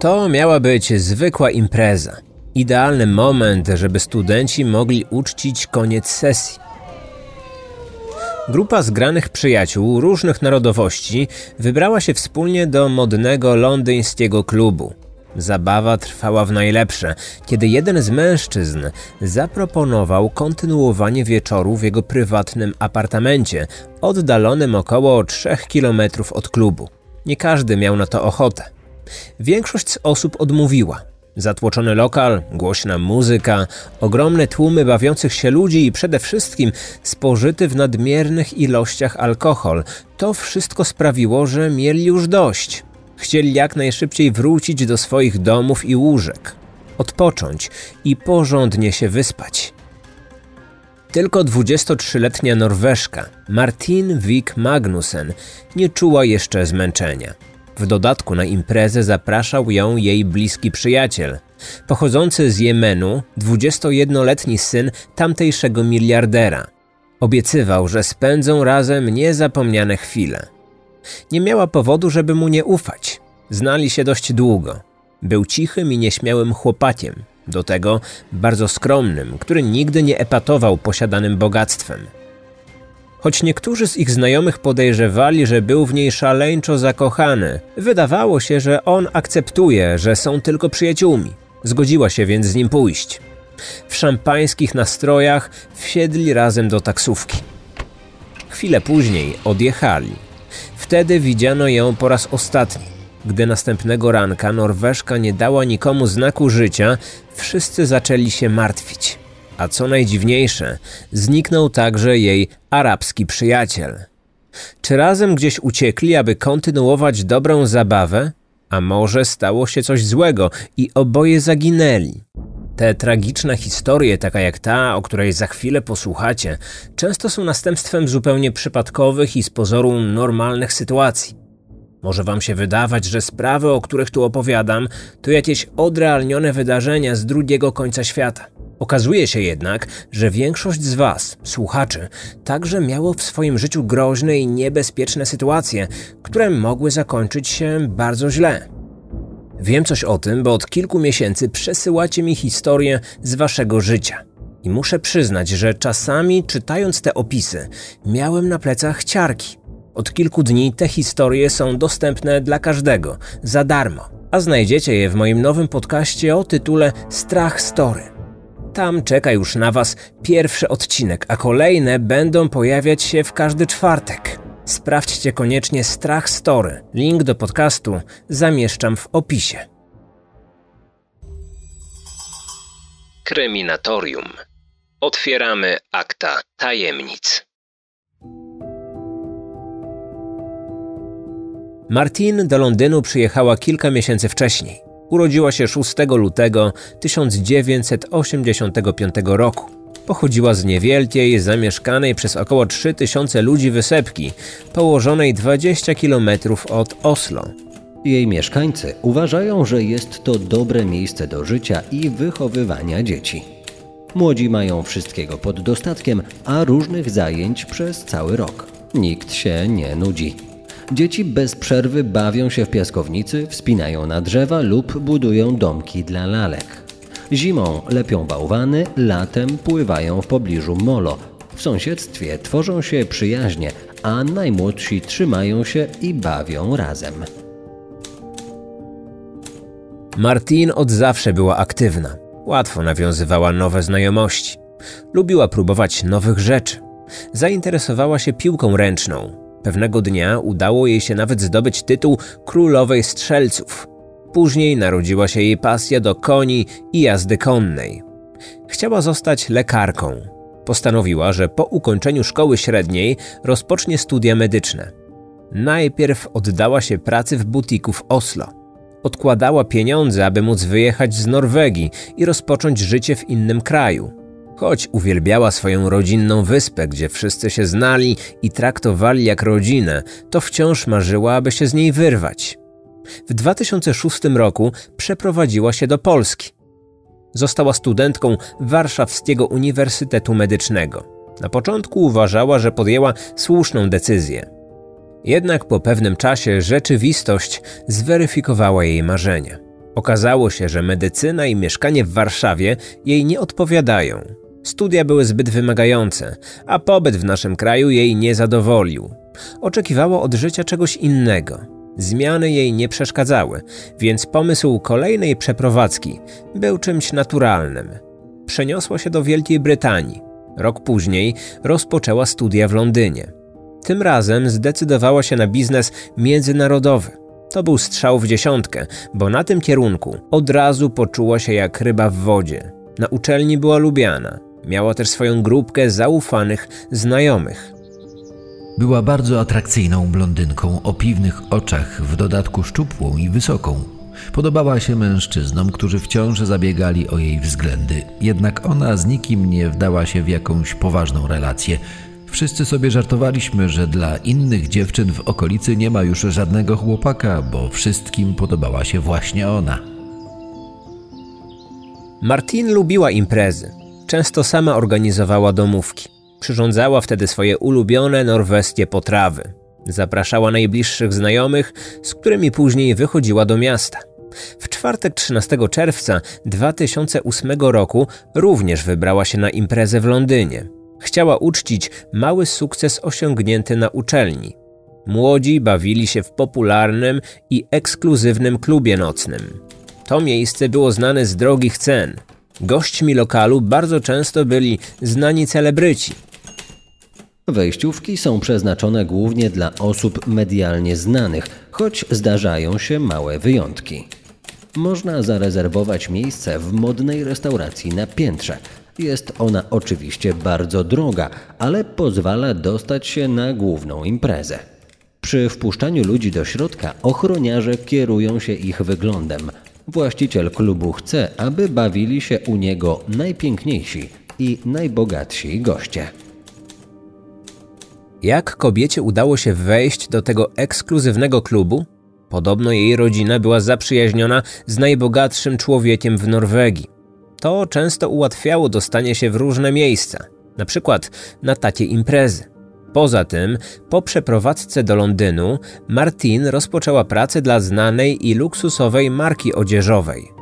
To miała być zwykła impreza. Idealny moment, żeby studenci mogli uczcić koniec sesji. Grupa zgranych przyjaciół różnych narodowości wybrała się wspólnie do modnego londyńskiego klubu. Zabawa trwała w najlepsze, kiedy jeden z mężczyzn zaproponował kontynuowanie wieczoru w jego prywatnym apartamencie, oddalonym około 3 km od klubu. Nie każdy miał na to ochotę. Większość z osób odmówiła. Zatłoczony lokal, głośna muzyka, ogromne tłumy bawiących się ludzi i przede wszystkim spożyty w nadmiernych ilościach alkohol to wszystko sprawiło, że mieli już dość. Chcieli jak najszybciej wrócić do swoich domów i łóżek, odpocząć i porządnie się wyspać. Tylko 23-letnia Norweżka Martin Wik Magnussen nie czuła jeszcze zmęczenia. W dodatku na imprezę zapraszał ją jej bliski przyjaciel, pochodzący z Jemenu, 21-letni syn tamtejszego miliardera. Obiecywał, że spędzą razem niezapomniane chwile. Nie miała powodu, żeby mu nie ufać. Znali się dość długo. Był cichym i nieśmiałym chłopakiem, do tego bardzo skromnym, który nigdy nie epatował posiadanym bogactwem. Choć niektórzy z ich znajomych podejrzewali, że był w niej szaleńczo zakochany, wydawało się, że on akceptuje, że są tylko przyjaciółmi. Zgodziła się więc z nim pójść. W szampańskich nastrojach wsiedli razem do taksówki. Chwilę później odjechali. Wtedy widziano ją po raz ostatni. Gdy następnego ranka Norweżka nie dała nikomu znaku życia, wszyscy zaczęli się martwić. A co najdziwniejsze, zniknął także jej arabski przyjaciel. Czy razem gdzieś uciekli, aby kontynuować dobrą zabawę? A może stało się coś złego i oboje zaginęli? Te tragiczne historie, taka jak ta, o której za chwilę posłuchacie, często są następstwem zupełnie przypadkowych i z pozoru normalnych sytuacji. Może wam się wydawać, że sprawy, o których tu opowiadam, to jakieś odrealnione wydarzenia z drugiego końca świata. Okazuje się jednak, że większość z Was, słuchaczy, także miało w swoim życiu groźne i niebezpieczne sytuacje, które mogły zakończyć się bardzo źle. Wiem coś o tym, bo od kilku miesięcy przesyłacie mi historie z Waszego życia. I muszę przyznać, że czasami czytając te opisy, miałem na plecach ciarki. Od kilku dni te historie są dostępne dla każdego, za darmo, a znajdziecie je w moim nowym podcaście o tytule Strach Story. Tam czeka już na Was pierwszy odcinek, a kolejne będą pojawiać się w każdy czwartek. Sprawdźcie koniecznie Strach Story. Link do podcastu zamieszczam w opisie. Kryminatorium. Otwieramy akta tajemnic. Martin do Londynu przyjechała kilka miesięcy wcześniej. Urodziła się 6 lutego 1985 roku. Pochodziła z niewielkiej, zamieszkanej przez około 3000 ludzi wysepki, położonej 20 km od Oslo. Jej mieszkańcy uważają, że jest to dobre miejsce do życia i wychowywania dzieci. Młodzi mają wszystkiego pod dostatkiem, a różnych zajęć przez cały rok. Nikt się nie nudzi. Dzieci bez przerwy bawią się w piaskownicy, wspinają na drzewa lub budują domki dla lalek. Zimą lepią bałwany, latem pływają w pobliżu molo. W sąsiedztwie tworzą się przyjaźnie, a najmłodsi trzymają się i bawią razem. Martin od zawsze była aktywna. Łatwo nawiązywała nowe znajomości. Lubiła próbować nowych rzeczy. Zainteresowała się piłką ręczną. Pewnego dnia udało jej się nawet zdobyć tytuł królowej strzelców. Później narodziła się jej pasja do koni i jazdy konnej. Chciała zostać lekarką. Postanowiła, że po ukończeniu szkoły średniej rozpocznie studia medyczne. Najpierw oddała się pracy w butiku w Oslo. Odkładała pieniądze, aby móc wyjechać z Norwegii i rozpocząć życie w innym kraju. Choć uwielbiała swoją rodzinną wyspę, gdzie wszyscy się znali i traktowali jak rodzinę, to wciąż marzyła, aby się z niej wyrwać. W 2006 roku przeprowadziła się do Polski. Została studentką Warszawskiego Uniwersytetu Medycznego. Na początku uważała, że podjęła słuszną decyzję. Jednak po pewnym czasie rzeczywistość zweryfikowała jej marzenia. Okazało się, że medycyna i mieszkanie w Warszawie jej nie odpowiadają. Studia były zbyt wymagające, a pobyt w naszym kraju jej nie zadowolił. Oczekiwała od życia czegoś innego. Zmiany jej nie przeszkadzały, więc pomysł kolejnej przeprowadzki był czymś naturalnym. Przeniosła się do Wielkiej Brytanii. Rok później rozpoczęła studia w Londynie. Tym razem zdecydowała się na biznes międzynarodowy. To był strzał w dziesiątkę, bo na tym kierunku od razu poczuła się jak ryba w wodzie. Na uczelni była lubiana. Miała też swoją grupkę zaufanych znajomych. Była bardzo atrakcyjną blondynką o piwnych oczach, w dodatku szczupłą i wysoką. Podobała się mężczyznom, którzy wciąż zabiegali o jej względy, jednak ona z nikim nie wdała się w jakąś poważną relację. Wszyscy sobie żartowaliśmy, że dla innych dziewczyn w okolicy nie ma już żadnego chłopaka, bo wszystkim podobała się właśnie ona. Martin lubiła imprezy. Często sama organizowała domówki. Przyrządzała wtedy swoje ulubione norweskie potrawy. Zapraszała najbliższych znajomych, z którymi później wychodziła do miasta. W czwartek 13 czerwca 2008 roku również wybrała się na imprezę w Londynie. Chciała uczcić mały sukces osiągnięty na uczelni. Młodzi bawili się w popularnym i ekskluzywnym klubie nocnym. To miejsce było znane z drogich cen. Gośćmi lokalu bardzo często byli znani celebryci. Wejściówki są przeznaczone głównie dla osób medialnie znanych, choć zdarzają się małe wyjątki. Można zarezerwować miejsce w modnej restauracji na piętrze. Jest ona oczywiście bardzo droga, ale pozwala dostać się na główną imprezę. Przy wpuszczaniu ludzi do środka ochroniarze kierują się ich wyglądem. Właściciel klubu chce, aby bawili się u niego najpiękniejsi i najbogatsi goście. Jak kobiecie udało się wejść do tego ekskluzywnego klubu? Podobno jej rodzina była zaprzyjaźniona z najbogatszym człowiekiem w Norwegii. To często ułatwiało dostanie się w różne miejsca, na przykład na takie imprezy. Poza tym, po przeprowadzce do Londynu, Martin rozpoczęła pracę dla znanej i luksusowej marki odzieżowej.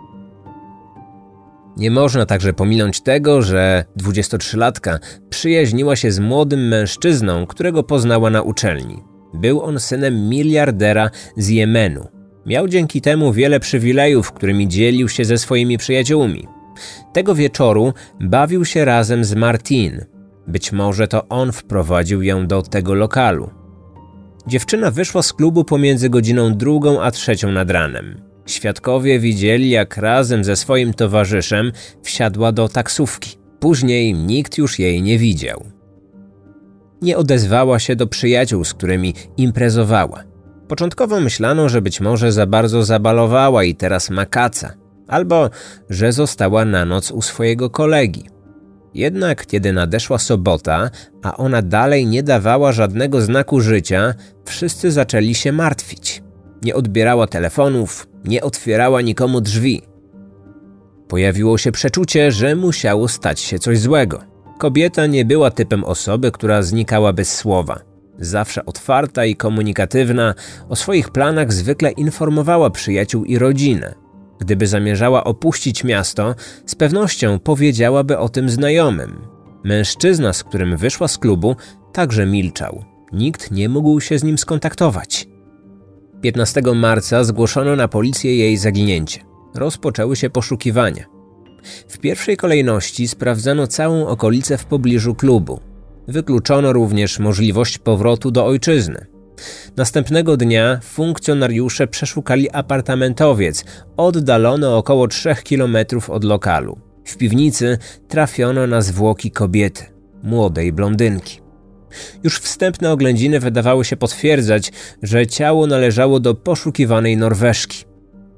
Nie można także pominąć tego, że 23-latka przyjaźniła się z młodym mężczyzną, którego poznała na uczelni. Był on synem miliardera z Jemenu. Miał dzięki temu wiele przywilejów, którymi dzielił się ze swoimi przyjaciółmi. Tego wieczoru bawił się razem z Martin. Być może to on wprowadził ją do tego lokalu. Dziewczyna wyszła z klubu pomiędzy godziną drugą a trzecią nad ranem. Świadkowie widzieli, jak razem ze swoim towarzyszem wsiadła do taksówki. Później nikt już jej nie widział. Nie odezwała się do przyjaciół, z którymi imprezowała. Początkowo myślano, że być może za bardzo zabalowała i teraz ma kaca, albo że została na noc u swojego kolegi. Jednak kiedy nadeszła sobota, a ona dalej nie dawała żadnego znaku życia, wszyscy zaczęli się martwić. Nie odbierała telefonów, nie otwierała nikomu drzwi. Pojawiło się przeczucie, że musiało stać się coś złego. Kobieta nie była typem osoby, która znikała bez słowa. Zawsze otwarta i komunikatywna, o swoich planach zwykle informowała przyjaciół i rodzinę. Gdyby zamierzała opuścić miasto, z pewnością powiedziałaby o tym znajomym. Mężczyzna, z którym wyszła z klubu, także milczał. Nikt nie mógł się z nim skontaktować. 15 marca zgłoszono na policję jej zaginięcie. Rozpoczęły się poszukiwania. W pierwszej kolejności sprawdzano całą okolicę w pobliżu klubu. Wykluczono również możliwość powrotu do ojczyzny. Następnego dnia funkcjonariusze przeszukali apartamentowiec oddalony około 3 km od lokalu. W piwnicy trafiono na zwłoki kobiety, młodej blondynki. Już wstępne oględziny wydawały się potwierdzać, że ciało należało do poszukiwanej Norweżki.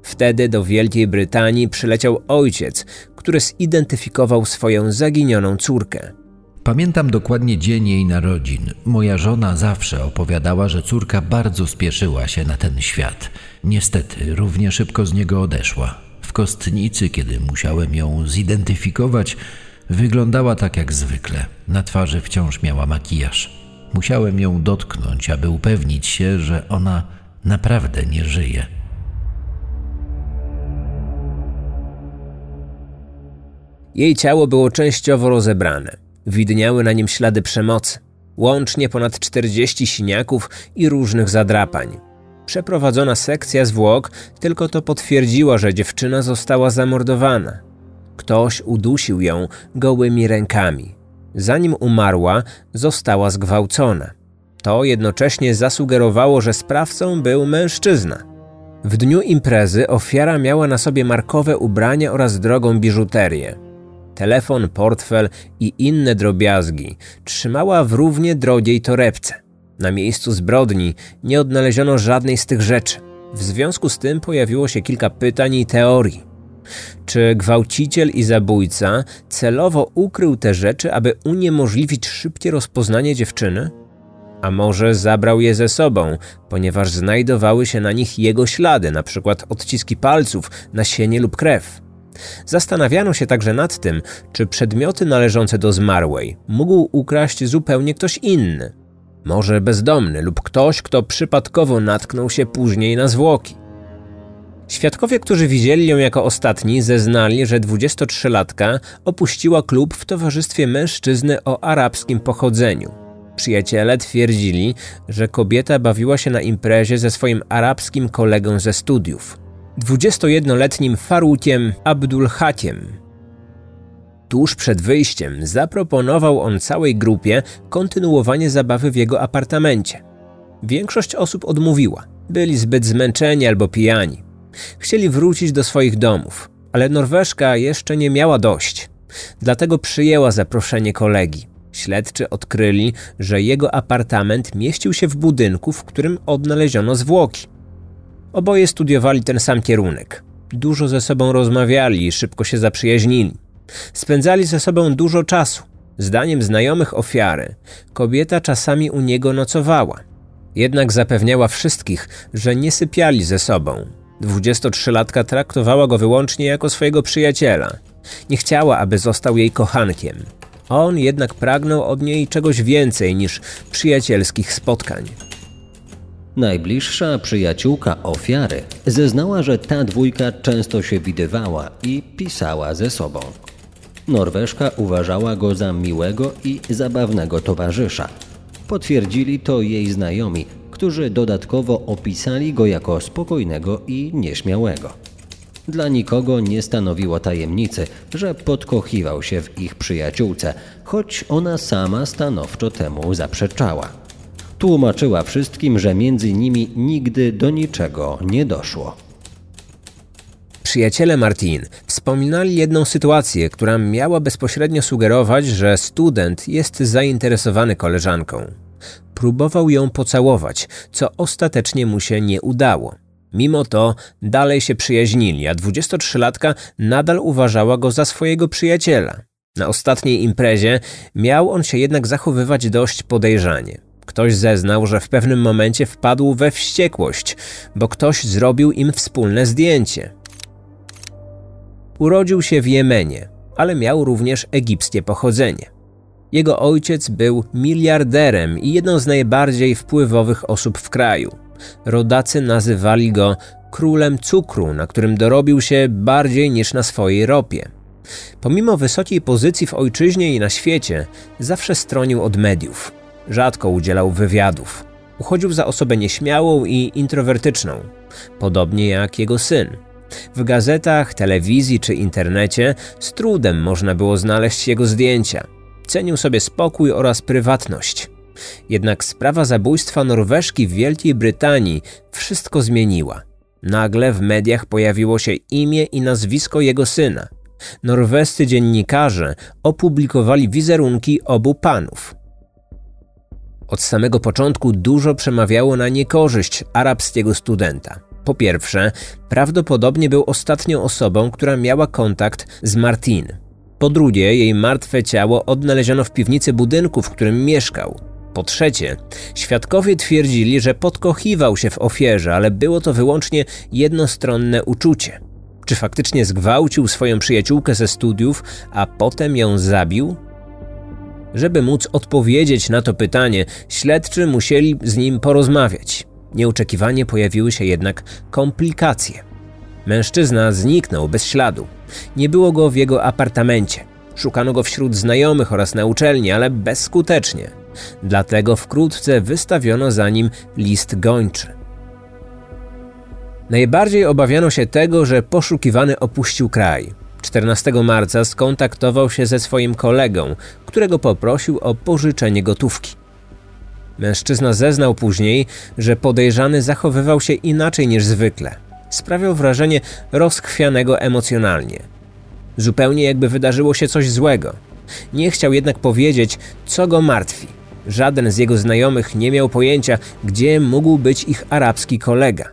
Wtedy do Wielkiej Brytanii przyleciał ojciec, który zidentyfikował swoją zaginioną córkę. Pamiętam dokładnie dzień jej narodzin. Moja żona zawsze opowiadała, że córka bardzo spieszyła się na ten świat. Niestety, równie szybko z niego odeszła. W kostnicy, kiedy musiałem ją zidentyfikować, wyglądała tak jak zwykle. Na twarzy wciąż miała makijaż. Musiałem ją dotknąć, aby upewnić się, że ona naprawdę nie żyje. Jej ciało było częściowo rozebrane. Widniały na nim ślady przemocy, łącznie ponad 40 siniaków i różnych zadrapań. Przeprowadzona sekcja zwłok tylko to potwierdziła, że dziewczyna została zamordowana. Ktoś udusił ją gołymi rękami. Zanim umarła, została zgwałcona. To jednocześnie zasugerowało, że sprawcą był mężczyzna. W dniu imprezy ofiara miała na sobie markowe ubrania oraz drogą biżuterię. Telefon, portfel i inne drobiazgi trzymała w równie drogiej torebce. Na miejscu zbrodni nie odnaleziono żadnej z tych rzeczy. W związku z tym pojawiło się kilka pytań i teorii. Czy gwałciciel i zabójca celowo ukrył te rzeczy, aby uniemożliwić szybkie rozpoznanie dziewczyny? A może zabrał je ze sobą, ponieważ znajdowały się na nich jego ślady, np. odciski palców, nasienie lub krew? Zastanawiano się także nad tym, czy przedmioty należące do zmarłej mógł ukraść zupełnie ktoś inny. Może bezdomny lub ktoś, kto przypadkowo natknął się później na zwłoki. Świadkowie, którzy widzieli ją jako ostatni, zeznali, że 23-latka opuściła klub w towarzystwie mężczyzny o arabskim pochodzeniu. Przyjaciele twierdzili, że kobieta bawiła się na imprezie ze swoim arabskim kolegą ze studiów, 21-letnim Farukiem Abdul Hakiem. Tuż przed wyjściem zaproponował on całej grupie kontynuowanie zabawy w jego apartamencie. Większość osób odmówiła. Byli zbyt zmęczeni albo pijani. Chcieli wrócić do swoich domów, ale Norweszka jeszcze nie miała dość. Dlatego przyjęła zaproszenie kolegi. Śledczy odkryli, że jego apartament mieścił się w budynku, w którym odnaleziono zwłoki. Oboje studiowali ten sam kierunek. Dużo ze sobą rozmawiali i szybko się zaprzyjaźnili. Spędzali ze sobą dużo czasu. Zdaniem znajomych ofiary, kobieta czasami u niego nocowała. Jednak zapewniała wszystkich, że nie sypiali ze sobą. 23-latka traktowała go wyłącznie jako swojego przyjaciela. Nie chciała, aby został jej kochankiem. On jednak pragnął od niej czegoś więcej niż przyjacielskich spotkań. Najbliższa przyjaciółka ofiary zeznała, że ta dwójka często się widywała i pisała ze sobą. Norweszka uważała go za miłego i zabawnego towarzysza. Potwierdzili to jej znajomi, którzy dodatkowo opisali go jako spokojnego i nieśmiałego. Dla nikogo nie stanowiło tajemnicy, że podkochiwał się w ich przyjaciółce, choć ona sama stanowczo temu zaprzeczała. Tłumaczyła wszystkim, że między nimi nigdy do niczego nie doszło. Przyjaciele Martin wspominali jedną sytuację, która miała bezpośrednio sugerować, że student jest zainteresowany koleżanką. Próbował ją pocałować, co ostatecznie mu się nie udało. Mimo to dalej się przyjaźnili, a 23-latka nadal uważała go za swojego przyjaciela. Na ostatniej imprezie miał on się jednak zachowywać dość podejrzanie. Ktoś zeznał, że w pewnym momencie wpadł we wściekłość, bo ktoś zrobił im wspólne zdjęcie. Urodził się w Jemenie, ale miał również egipskie pochodzenie. Jego ojciec był miliarderem i jedną z najbardziej wpływowych osób w kraju. Rodacy nazywali go królem cukru, na którym dorobił się bardziej niż na swojej ropie. Pomimo wysokiej pozycji w ojczyźnie i na świecie, zawsze stronił od mediów. Rzadko udzielał wywiadów. Uchodził za osobę nieśmiałą i introwertyczną, podobnie jak jego syn. W gazetach, telewizji czy internecie z trudem można było znaleźć jego zdjęcia. Cenił sobie spokój oraz prywatność. Jednak sprawa zabójstwa Norweszki w Wielkiej Brytanii wszystko zmieniła. Nagle w mediach pojawiło się imię i nazwisko jego syna. Norwescy dziennikarze opublikowali wizerunki obu panów. Od samego początku dużo przemawiało na niekorzyść arabskiego studenta. Po pierwsze, prawdopodobnie był ostatnią osobą, która miała kontakt z Martin. Po drugie, jej martwe ciało odnaleziono w piwnicy budynku, w którym mieszkał. Po trzecie, świadkowie twierdzili, że podkochiwał się w ofierze, ale było to wyłącznie jednostronne uczucie. Czy faktycznie zgwałcił swoją przyjaciółkę ze studiów, a potem ją zabił? Żeby móc odpowiedzieć na to pytanie, śledczy musieli z nim porozmawiać. Nieoczekiwanie pojawiły się jednak komplikacje. Mężczyzna zniknął bez śladu. Nie było go w jego apartamencie. Szukano go wśród znajomych oraz na uczelni, ale bezskutecznie. Dlatego wkrótce wystawiono za nim list gończy. Najbardziej obawiano się tego, że poszukiwany opuścił kraj. 14 marca skontaktował się ze swoim kolegą, którego poprosił o pożyczenie gotówki. Mężczyzna zeznał później, że podejrzany zachowywał się inaczej niż zwykle. Sprawiał wrażenie rozchwianego emocjonalnie. Zupełnie jakby wydarzyło się coś złego. Nie chciał jednak powiedzieć, co go martwi. Żaden z jego znajomych nie miał pojęcia, gdzie mógł być ich arabski kolega.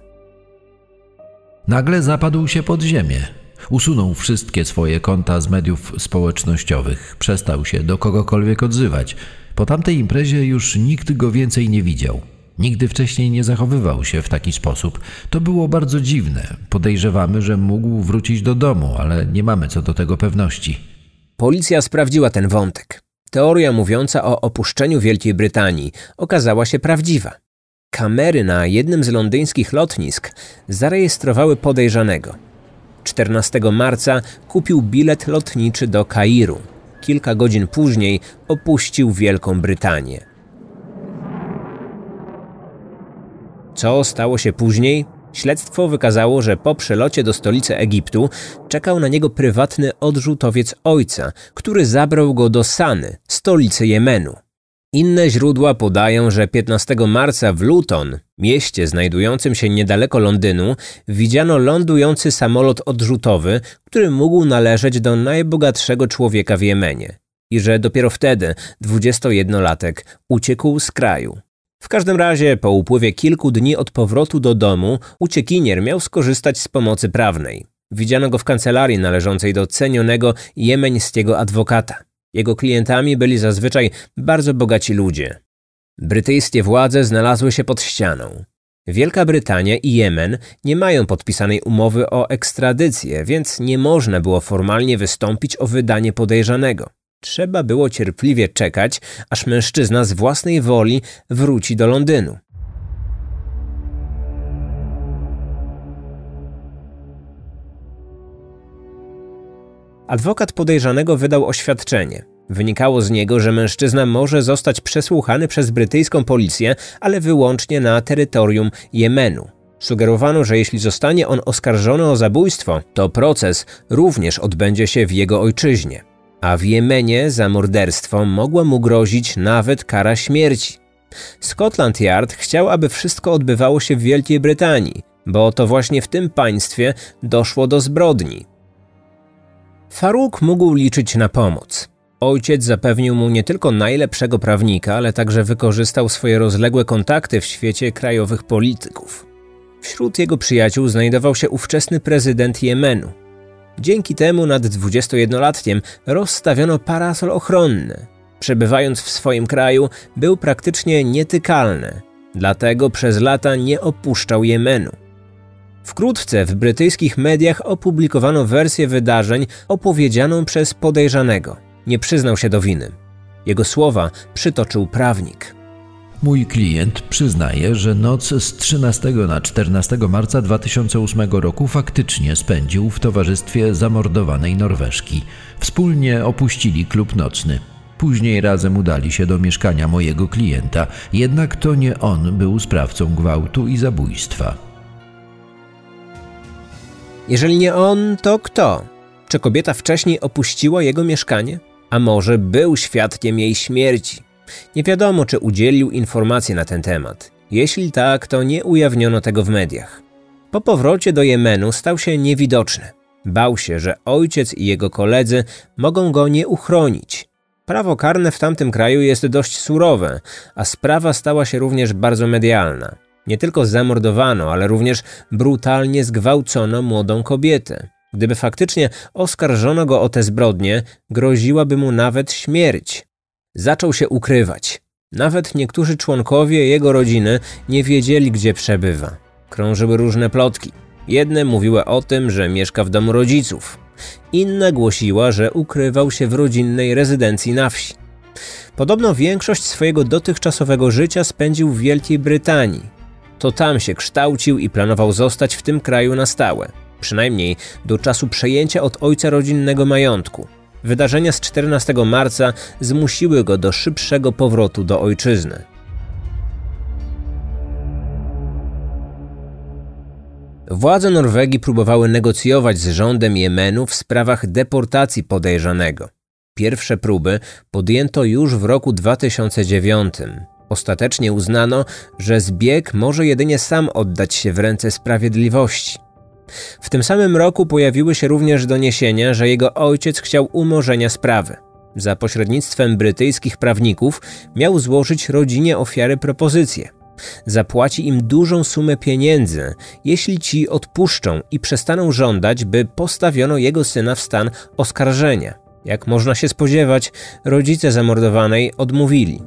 Nagle zapadł się pod ziemię. Usunął wszystkie swoje konta z mediów społecznościowych, przestał się do kogokolwiek odzywać. Po tamtej imprezie już nikt go więcej nie widział. Nigdy wcześniej nie zachowywał się w taki sposób. To było bardzo dziwne. Podejrzewamy, że mógł wrócić do domu, ale nie mamy co do tego pewności. Policja sprawdziła ten wątek. Teoria mówiąca o opuszczeniu Wielkiej Brytanii okazała się prawdziwa. Kamery na jednym z londyńskich lotnisk zarejestrowały podejrzanego. 14 marca kupił bilet lotniczy do Kairu. Kilka godzin później opuścił Wielką Brytanię. Co stało się później? Śledztwo wykazało, że po przelocie do stolicy Egiptu czekał na niego prywatny odrzutowiec ojca, który zabrał go do Sany, stolicy Jemenu. Inne źródła podają, że 15 marca w Luton, mieście znajdującym się niedaleko Londynu, widziano lądujący samolot odrzutowy, który mógł należeć do najbogatszego człowieka w Jemenie. I że dopiero wtedy 21-latek uciekł z kraju. W każdym razie, po upływie kilku dni od powrotu do domu, uciekinier miał skorzystać z pomocy prawnej. Widziano go w kancelarii należącej do cenionego jemeńskiego adwokata. Jego klientami byli zazwyczaj bardzo bogaci ludzie. Brytyjskie władze znalazły się pod ścianą. Wielka Brytania i Jemen nie mają podpisanej umowy o ekstradycję, więc nie można było formalnie wystąpić o wydanie podejrzanego. Trzeba było cierpliwie czekać, aż mężczyzna z własnej woli wróci do Londynu. Adwokat podejrzanego wydał oświadczenie. Wynikało z niego, że mężczyzna może zostać przesłuchany przez brytyjską policję, ale wyłącznie na terytorium Jemenu. Sugerowano, że jeśli zostanie on oskarżony o zabójstwo, to proces również odbędzie się w jego ojczyźnie a w Jemenie za morderstwo mogła mu grozić nawet kara śmierci. Scotland Yard chciał, aby wszystko odbywało się w Wielkiej Brytanii, bo to właśnie w tym państwie doszło do zbrodni. Faruk mógł liczyć na pomoc. Ojciec zapewnił mu nie tylko najlepszego prawnika, ale także wykorzystał swoje rozległe kontakty w świecie krajowych polityków. Wśród jego przyjaciół znajdował się ówczesny prezydent Jemenu, Dzięki temu nad 21-latkiem rozstawiono parasol ochronny. Przebywając w swoim kraju, był praktycznie nietykalny, dlatego przez lata nie opuszczał Jemenu. Wkrótce w brytyjskich mediach opublikowano wersję wydarzeń opowiedzianą przez podejrzanego. Nie przyznał się do winy. Jego słowa przytoczył prawnik. Mój klient przyznaje, że noc z 13 na 14 marca 2008 roku faktycznie spędził w towarzystwie zamordowanej Norweżki. Wspólnie opuścili klub nocny. Później razem udali się do mieszkania mojego klienta, jednak to nie on był sprawcą gwałtu i zabójstwa. Jeżeli nie on, to kto? Czy kobieta wcześniej opuściła jego mieszkanie? A może był świadkiem jej śmierci? Nie wiadomo, czy udzielił informacji na ten temat. Jeśli tak, to nie ujawniono tego w mediach. Po powrocie do Jemenu stał się niewidoczny. Bał się, że ojciec i jego koledzy mogą go nie uchronić. Prawo karne w tamtym kraju jest dość surowe, a sprawa stała się również bardzo medialna. Nie tylko zamordowano, ale również brutalnie zgwałcono młodą kobietę. Gdyby faktycznie oskarżono go o te zbrodnie, groziłaby mu nawet śmierć. Zaczął się ukrywać. Nawet niektórzy członkowie jego rodziny nie wiedzieli, gdzie przebywa. Krążyły różne plotki. Jedne mówiły o tym, że mieszka w domu rodziców. Inna głosiła, że ukrywał się w rodzinnej rezydencji na wsi. Podobno większość swojego dotychczasowego życia spędził w Wielkiej Brytanii. To tam się kształcił i planował zostać w tym kraju na stałe. przynajmniej do czasu przejęcia od ojca rodzinnego majątku. Wydarzenia z 14 marca zmusiły go do szybszego powrotu do ojczyzny. Władze Norwegii próbowały negocjować z rządem Jemenu w sprawach deportacji podejrzanego. Pierwsze próby podjęto już w roku 2009. Ostatecznie uznano, że zbieg może jedynie sam oddać się w ręce sprawiedliwości. W tym samym roku pojawiły się również doniesienia, że jego ojciec chciał umorzenia sprawy. Za pośrednictwem brytyjskich prawników miał złożyć rodzinie ofiary propozycję. Zapłaci im dużą sumę pieniędzy, jeśli ci odpuszczą i przestaną żądać, by postawiono jego syna w stan oskarżenia. Jak można się spodziewać, rodzice zamordowanej odmówili.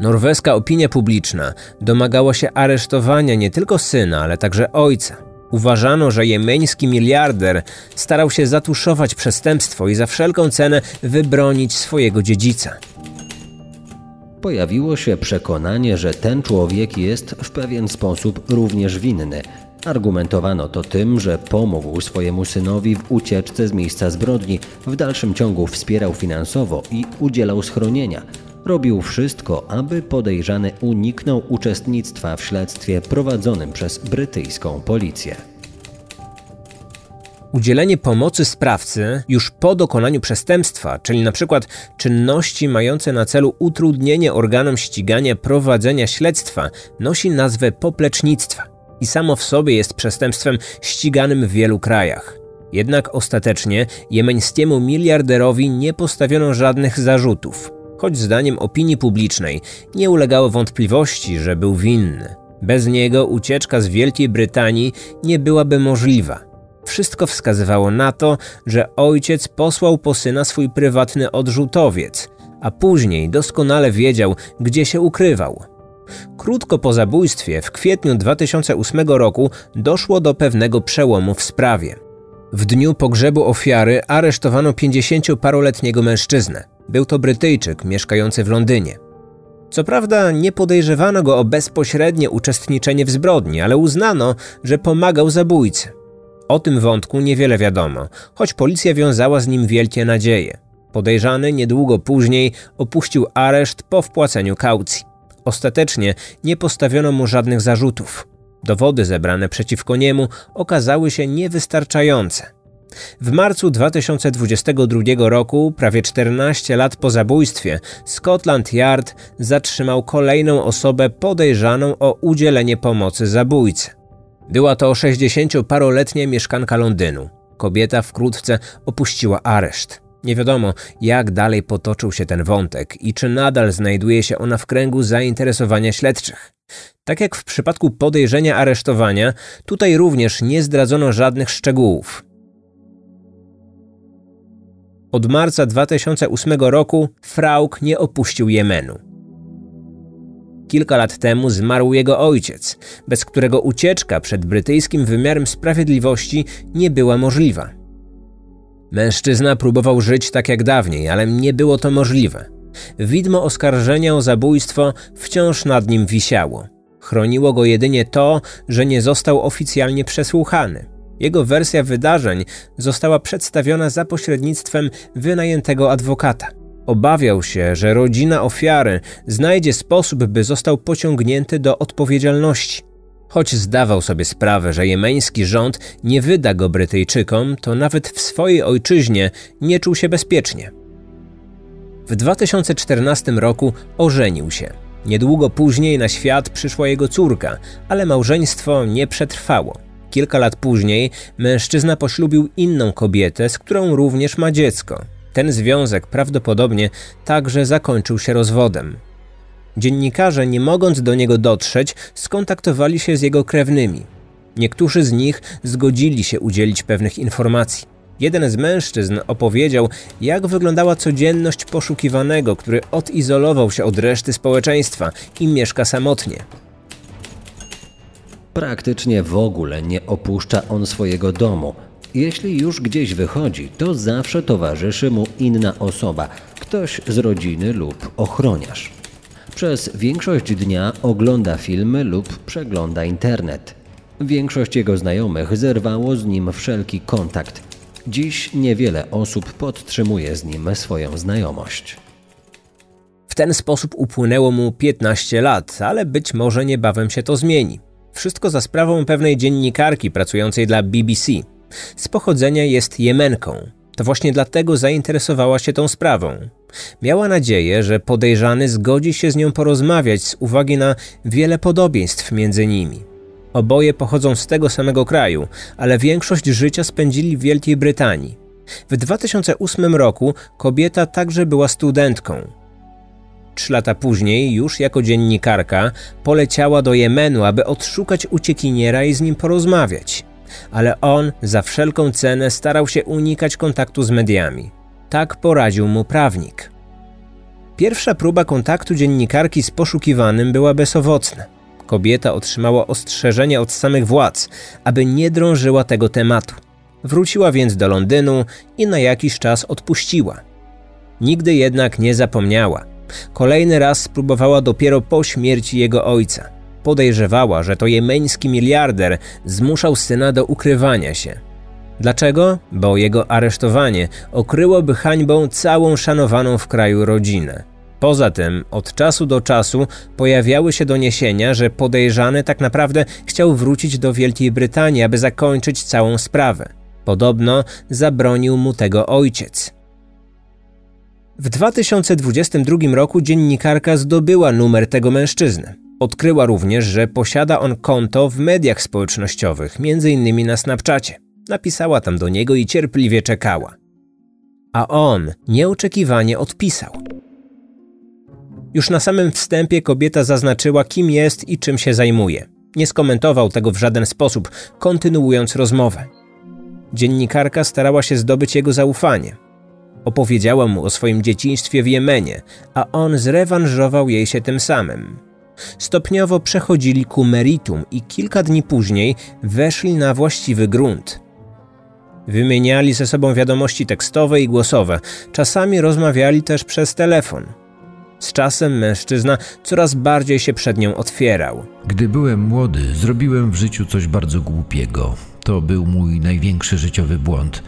Norweska opinia publiczna domagała się aresztowania nie tylko syna, ale także ojca. Uważano, że jemeński miliarder starał się zatuszować przestępstwo i za wszelką cenę wybronić swojego dziedzica. Pojawiło się przekonanie, że ten człowiek jest w pewien sposób również winny. Argumentowano to tym, że pomógł swojemu synowi w ucieczce z miejsca zbrodni, w dalszym ciągu wspierał finansowo i udzielał schronienia. Robił wszystko, aby podejrzany uniknął uczestnictwa w śledztwie prowadzonym przez brytyjską policję. Udzielenie pomocy sprawcy już po dokonaniu przestępstwa, czyli np. czynności mające na celu utrudnienie organom ścigania prowadzenia śledztwa, nosi nazwę poplecznictwa i samo w sobie jest przestępstwem ściganym w wielu krajach. Jednak ostatecznie jemeńskiemu miliarderowi nie postawiono żadnych zarzutów, choć zdaniem opinii publicznej nie ulegało wątpliwości, że był winny. Bez niego ucieczka z Wielkiej Brytanii nie byłaby możliwa. Wszystko wskazywało na to, że ojciec posłał po syna swój prywatny odrzutowiec, a później doskonale wiedział, gdzie się ukrywał. Krótko po zabójstwie, w kwietniu 2008 roku, doszło do pewnego przełomu w sprawie. W dniu pogrzebu ofiary aresztowano 50-paroletniego mężczyznę. Był to Brytyjczyk mieszkający w Londynie. Co prawda nie podejrzewano go o bezpośrednie uczestniczenie w zbrodni, ale uznano, że pomagał zabójcy. O tym wątku niewiele wiadomo, choć policja wiązała z nim wielkie nadzieje. Podejrzany niedługo później opuścił areszt po wpłaceniu kaucji. Ostatecznie nie postawiono mu żadnych zarzutów. Dowody zebrane przeciwko niemu okazały się niewystarczające. W marcu 2022 roku, prawie 14 lat po zabójstwie, Scotland Yard zatrzymał kolejną osobę podejrzaną o udzielenie pomocy zabójcy. Była to 60-paroletnia mieszkanka Londynu. Kobieta wkrótce opuściła areszt. Nie wiadomo, jak dalej potoczył się ten wątek i czy nadal znajduje się ona w kręgu zainteresowania śledczych. Tak jak w przypadku podejrzenia aresztowania, tutaj również nie zdradzono żadnych szczegółów. Od marca 2008 roku Frauk nie opuścił Jemenu. Kilka lat temu zmarł jego ojciec, bez którego ucieczka przed brytyjskim wymiarem sprawiedliwości nie była możliwa. Mężczyzna próbował żyć tak jak dawniej, ale nie było to możliwe. Widmo oskarżenia o zabójstwo wciąż nad nim wisiało. Chroniło go jedynie to, że nie został oficjalnie przesłuchany. Jego wersja wydarzeń została przedstawiona za pośrednictwem wynajętego adwokata. Obawiał się, że rodzina ofiary znajdzie sposób, by został pociągnięty do odpowiedzialności. Choć zdawał sobie sprawę, że jemeński rząd nie wyda go Brytyjczykom, to nawet w swojej ojczyźnie nie czuł się bezpiecznie. W 2014 roku ożenił się. Niedługo później na świat przyszła jego córka, ale małżeństwo nie przetrwało. Kilka lat później mężczyzna poślubił inną kobietę, z którą również ma dziecko. Ten związek prawdopodobnie także zakończył się rozwodem. Dziennikarze, nie mogąc do niego dotrzeć, skontaktowali się z jego krewnymi. Niektórzy z nich zgodzili się udzielić pewnych informacji. Jeden z mężczyzn opowiedział, jak wyglądała codzienność poszukiwanego, który odizolował się od reszty społeczeństwa i mieszka samotnie. Praktycznie w ogóle nie opuszcza on swojego domu. Jeśli już gdzieś wychodzi, to zawsze towarzyszy mu inna osoba, ktoś z rodziny lub ochroniarz. Przez większość dnia ogląda filmy lub przegląda internet. Większość jego znajomych zerwało z nim wszelki kontakt. Dziś niewiele osób podtrzymuje z nim swoją znajomość. W ten sposób upłynęło mu 15 lat, ale być może niebawem się to zmieni. Wszystko za sprawą pewnej dziennikarki pracującej dla BBC. Z pochodzenia jest Jemenką. To właśnie dlatego zainteresowała się tą sprawą. Miała nadzieję, że podejrzany zgodzi się z nią porozmawiać z uwagi na wiele podobieństw między nimi. Oboje pochodzą z tego samego kraju, ale większość życia spędzili w Wielkiej Brytanii. W 2008 roku kobieta także była studentką. Trzy lata później, już jako dziennikarka, poleciała do Jemenu, aby odszukać uciekiniera i z nim porozmawiać. Ale on za wszelką cenę starał się unikać kontaktu z mediami. Tak poradził mu prawnik. Pierwsza próba kontaktu dziennikarki z poszukiwanym była bezowocna. Kobieta otrzymała ostrzeżenie od samych władz, aby nie drążyła tego tematu. Wróciła więc do Londynu i na jakiś czas odpuściła. Nigdy jednak nie zapomniała. Kolejny raz spróbowała dopiero po śmierci jego ojca. Podejrzewała, że to jemeński miliarder zmuszał syna do ukrywania się. Dlaczego? Bo jego aresztowanie okryłoby hańbą całą szanowaną w kraju rodzinę. Poza tym, od czasu do czasu pojawiały się doniesienia, że podejrzany tak naprawdę chciał wrócić do Wielkiej Brytanii, aby zakończyć całą sprawę. Podobno zabronił mu tego ojciec. W 2022 roku dziennikarka zdobyła numer tego mężczyzny. Odkryła również, że posiada on konto w mediach społecznościowych, m.in. na Snapchacie. Napisała tam do niego i cierpliwie czekała. A on nieoczekiwanie odpisał. Już na samym wstępie kobieta zaznaczyła, kim jest i czym się zajmuje. Nie skomentował tego w żaden sposób, kontynuując rozmowę. Dziennikarka starała się zdobyć jego zaufanie. Opowiedziała mu o swoim dzieciństwie w Jemenie, a on zrewanżował jej się tym samym. Stopniowo przechodzili ku meritum i kilka dni później weszli na właściwy grunt. Wymieniali ze sobą wiadomości tekstowe i głosowe, czasami rozmawiali też przez telefon. Z czasem mężczyzna coraz bardziej się przed nią otwierał. Gdy byłem młody, zrobiłem w życiu coś bardzo głupiego. To był mój największy życiowy błąd.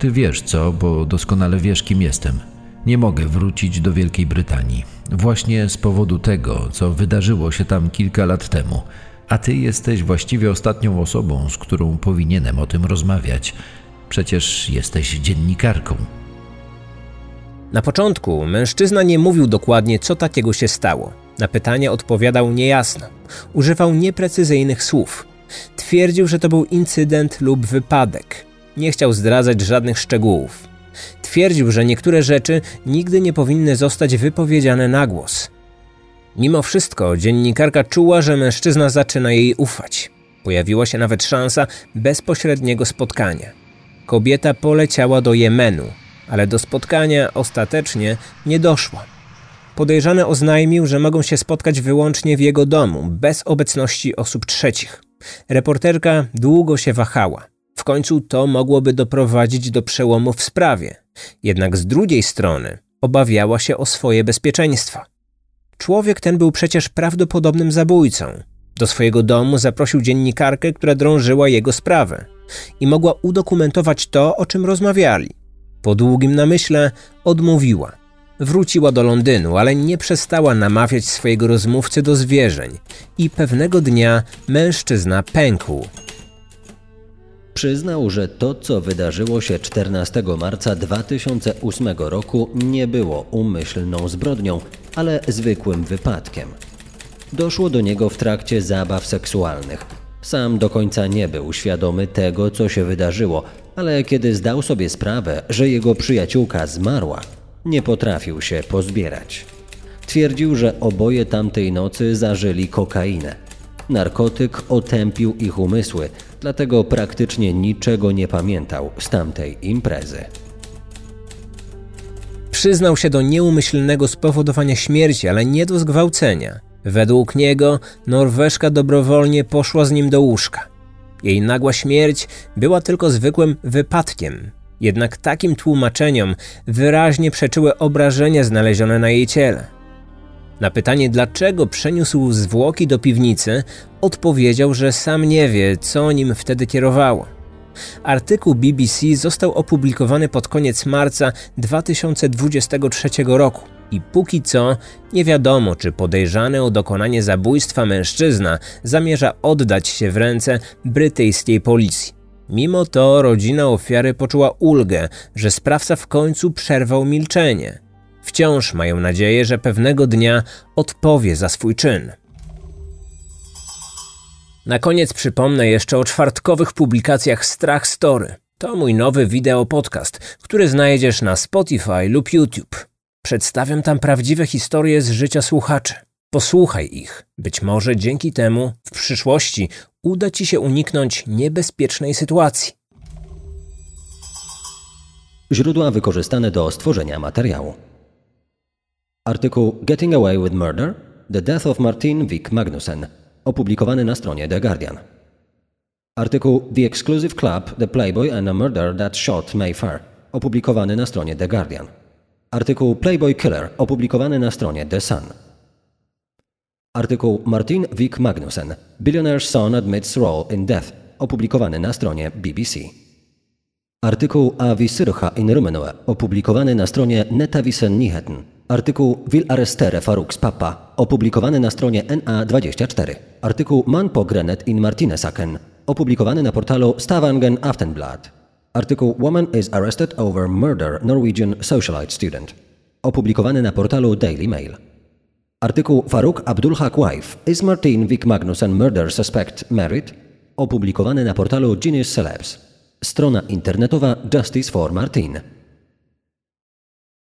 Ty wiesz co, bo doskonale wiesz, kim jestem. Nie mogę wrócić do Wielkiej Brytanii. Właśnie z powodu tego, co wydarzyło się tam kilka lat temu. A ty jesteś właściwie ostatnią osobą, z którą powinienem o tym rozmawiać. Przecież jesteś dziennikarką. Na początku mężczyzna nie mówił dokładnie, co takiego się stało. Na pytania odpowiadał niejasno. Używał nieprecyzyjnych słów. Twierdził, że to był incydent lub wypadek. Nie chciał zdradzać żadnych szczegółów. Twierdził, że niektóre rzeczy nigdy nie powinny zostać wypowiedziane na głos. Mimo wszystko dziennikarka czuła, że mężczyzna zaczyna jej ufać. Pojawiła się nawet szansa bezpośredniego spotkania. Kobieta poleciała do Jemenu, ale do spotkania ostatecznie nie doszło. Podejrzany oznajmił, że mogą się spotkać wyłącznie w jego domu, bez obecności osób trzecich. Reporterka długo się wahała. W końcu to mogłoby doprowadzić do przełomu w sprawie. Jednak z drugiej strony obawiała się o swoje bezpieczeństwo. Człowiek ten był przecież prawdopodobnym zabójcą. Do swojego domu zaprosił dziennikarkę, która drążyła jego sprawę i mogła udokumentować to, o czym rozmawiali. Po długim namyśle odmówiła. Wróciła do Londynu, ale nie przestała namawiać swojego rozmówcy do zwierzeń i pewnego dnia mężczyzna pękł. Przyznał, że to, co wydarzyło się 14 marca 2008 roku, nie było umyślną zbrodnią, ale zwykłym wypadkiem. Doszło do niego w trakcie zabaw seksualnych. Sam do końca nie był świadomy tego, co się wydarzyło, ale kiedy zdał sobie sprawę, że jego przyjaciółka zmarła, nie potrafił się pozbierać. Twierdził, że oboje tamtej nocy zażyli kokainę. Narkotyk otępił ich umysły, dlatego praktycznie niczego nie pamiętał z tamtej imprezy. Przyznał się do nieumyślnego spowodowania śmierci, ale nie do zgwałcenia. Według niego Norweszka dobrowolnie poszła z nim do łóżka. Jej nagła śmierć była tylko zwykłym wypadkiem. Jednak takim tłumaczeniom wyraźnie przeczyły obrażenia znalezione na jej ciele. Na pytanie, dlaczego przeniósł zwłoki do piwnicy, odpowiedział, że sam nie wie, co nim wtedy kierowało. Artykuł BBC został opublikowany pod koniec marca 2023 roku i póki co nie wiadomo, czy podejrzany o dokonanie zabójstwa mężczyzna zamierza oddać się w ręce brytyjskiej policji. Mimo to rodzina ofiary poczuła ulgę, że sprawca w końcu przerwał milczenie. Wciąż mają nadzieję, że pewnego dnia odpowie za swój czyn. Na koniec przypomnę jeszcze o czwartkowych publikacjach Strach Story. To mój nowy wideo podcast, który znajdziesz na Spotify lub YouTube. Przedstawiam tam prawdziwe historie z życia słuchaczy. Posłuchaj ich. Być może dzięki temu w przyszłości uda Ci się uniknąć niebezpiecznej sytuacji. Źródła wykorzystane do stworzenia materiału. Artykuł Getting Away with Murder The Death of Martin Wick Magnussen opublikowany na stronie The Guardian. Artykuł The Exclusive Club The Playboy and a Murder That Shot Mayfair opublikowany na stronie The Guardian. Artykuł Playboy Killer opublikowany na stronie The Sun. Artykuł Martin Wick Magnussen Billionaire's Son Admits Role in Death opublikowany na stronie BBC. Artykuł Avi Syrha in Rumenue opublikowany na stronie Netavisen Nyheten. Artykuł Will arrestere Faruks Papa opublikowany na stronie NA24. Artykuł Man Grenet in Martinesaken opublikowany na portalu Stavanger Aftenblad. Artykuł Woman is arrested over murder Norwegian socialite student opublikowany na portalu Daily Mail. Artykuł Faruk Abdulhak Wife Is Martin Wick Magnussen Murder Suspect Married? opublikowany na portalu Genius Celebs. Strona internetowa Justice for Martin.